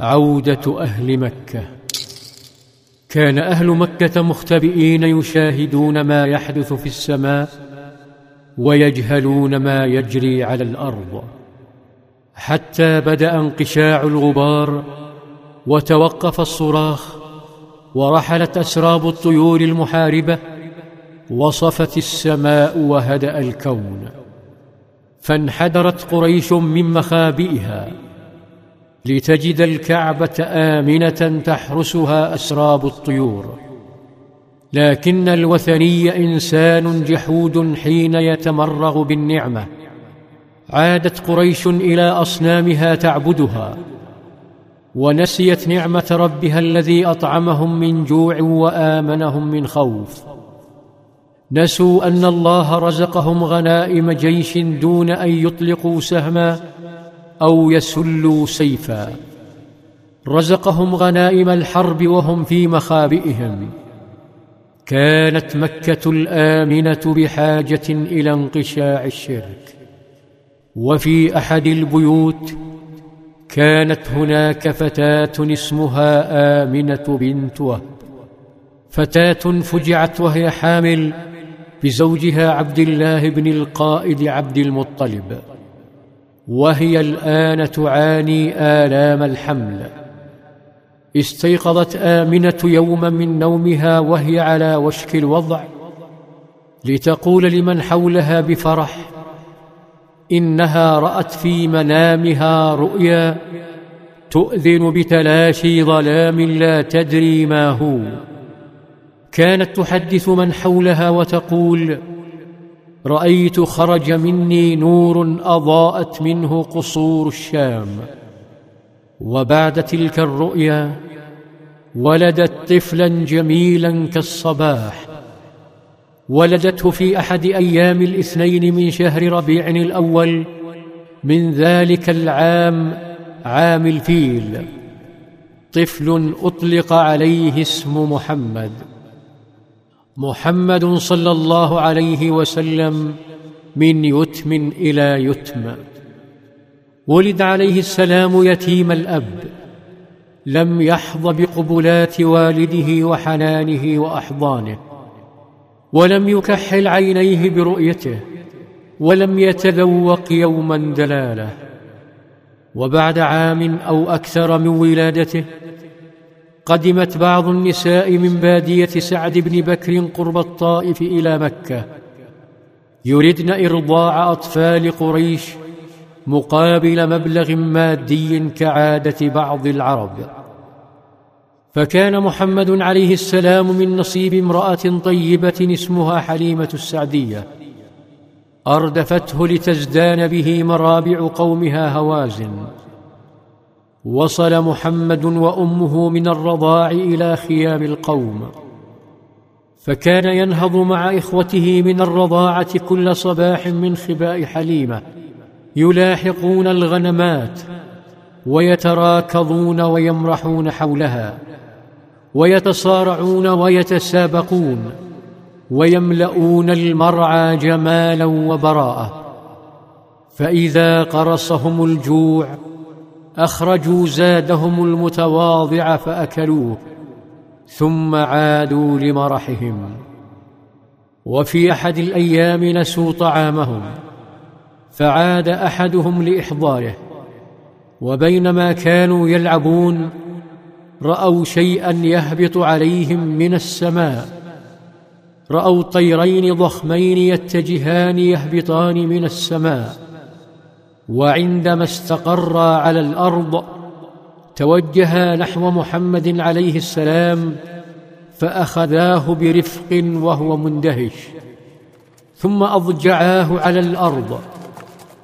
عودة أهل مكة. كان أهل مكة مختبئين يشاهدون ما يحدث في السماء ويجهلون ما يجري على الأرض. حتى بدأ انقشاع الغبار وتوقف الصراخ ورحلت أسراب الطيور المحاربة وصفت السماء وهدأ الكون. فانحدرت قريش من مخابئها. لتجد الكعبة آمنة تحرسها أسراب الطيور. لكن الوثني إنسان جحود حين يتمرغ بالنعمة. عادت قريش إلى أصنامها تعبدها. ونسيت نعمة ربها الذي أطعمهم من جوع وآمنهم من خوف. نسوا أن الله رزقهم غنائم جيش دون أن يطلقوا سهما أو يسلوا سيفا. رزقهم غنائم الحرب وهم في مخابئهم. كانت مكة الآمنة بحاجة إلى انقشاع الشرك. وفي أحد البيوت كانت هناك فتاة اسمها آمنة بنت وهب. فتاة فجعت وهي حامل بزوجها عبد الله بن القائد عبد المطلب. وهي الآن تعاني آلام الحمل. استيقظت آمنة يوما من نومها وهي على وشك الوضع لتقول لمن حولها بفرح إنها رأت في منامها رؤيا تؤذن بتلاشي ظلام لا تدري ما هو. كانت تحدث من حولها وتقول رأيت خرج مني نور أضاءت منه قصور الشام. وبعد تلك الرؤيا ولدت طفلا جميلا كالصباح. ولدته في أحد أيام الاثنين من شهر ربيع الأول من ذلك العام عام الفيل. طفل أطلق عليه اسم محمد. محمد صلى الله عليه وسلم من يتم إلى يتم. ولد عليه السلام يتيم الأب. لم يحظ بقبلات والده وحنانه وأحضانه. ولم يكحل عينيه برؤيته. ولم يتذوق يوما دلاله. وبعد عام أو أكثر من ولادته قدمت بعض النساء من بادية سعد بن بكر قرب الطائف إلى مكة. يردن إرضاع أطفال قريش مقابل مبلغ مادي كعادة بعض العرب. فكان محمد عليه السلام من نصيب امرأة طيبة اسمها حليمة السعدية. أردفته لتزدان به مرابع قومها هوازن. وصل محمد وأمه من الرضاع إلى خيام القوم. فكان ينهض مع إخوته من الرضاعة كل صباح من خباء حليمة يلاحقون الغنمات ويتراكضون ويمرحون حولها ويتصارعون ويتسابقون ويملؤون المرعى جمالا وبراءة. فإذا قرصهم الجوع أخرجوا زادهم المتواضع فأكلوه ثم عادوا لمرحهم. وفي أحد الأيام نسوا طعامهم فعاد أحدهم لإحضاره. وبينما كانوا يلعبون رأوا شيئا يهبط عليهم من السماء. رأوا طيرين ضخمين يتجهان يهبطان من السماء. وعندما استقرا على الأرض توجها نحو محمد عليه السلام فأخذاه برفق وهو مندهش ثم أضجعاه على الأرض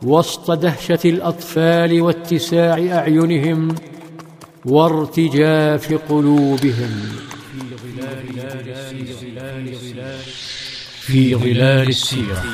وسط دهشة الأطفال واتساع أعينهم وارتجاف قلوبهم. في ظلال السيرة.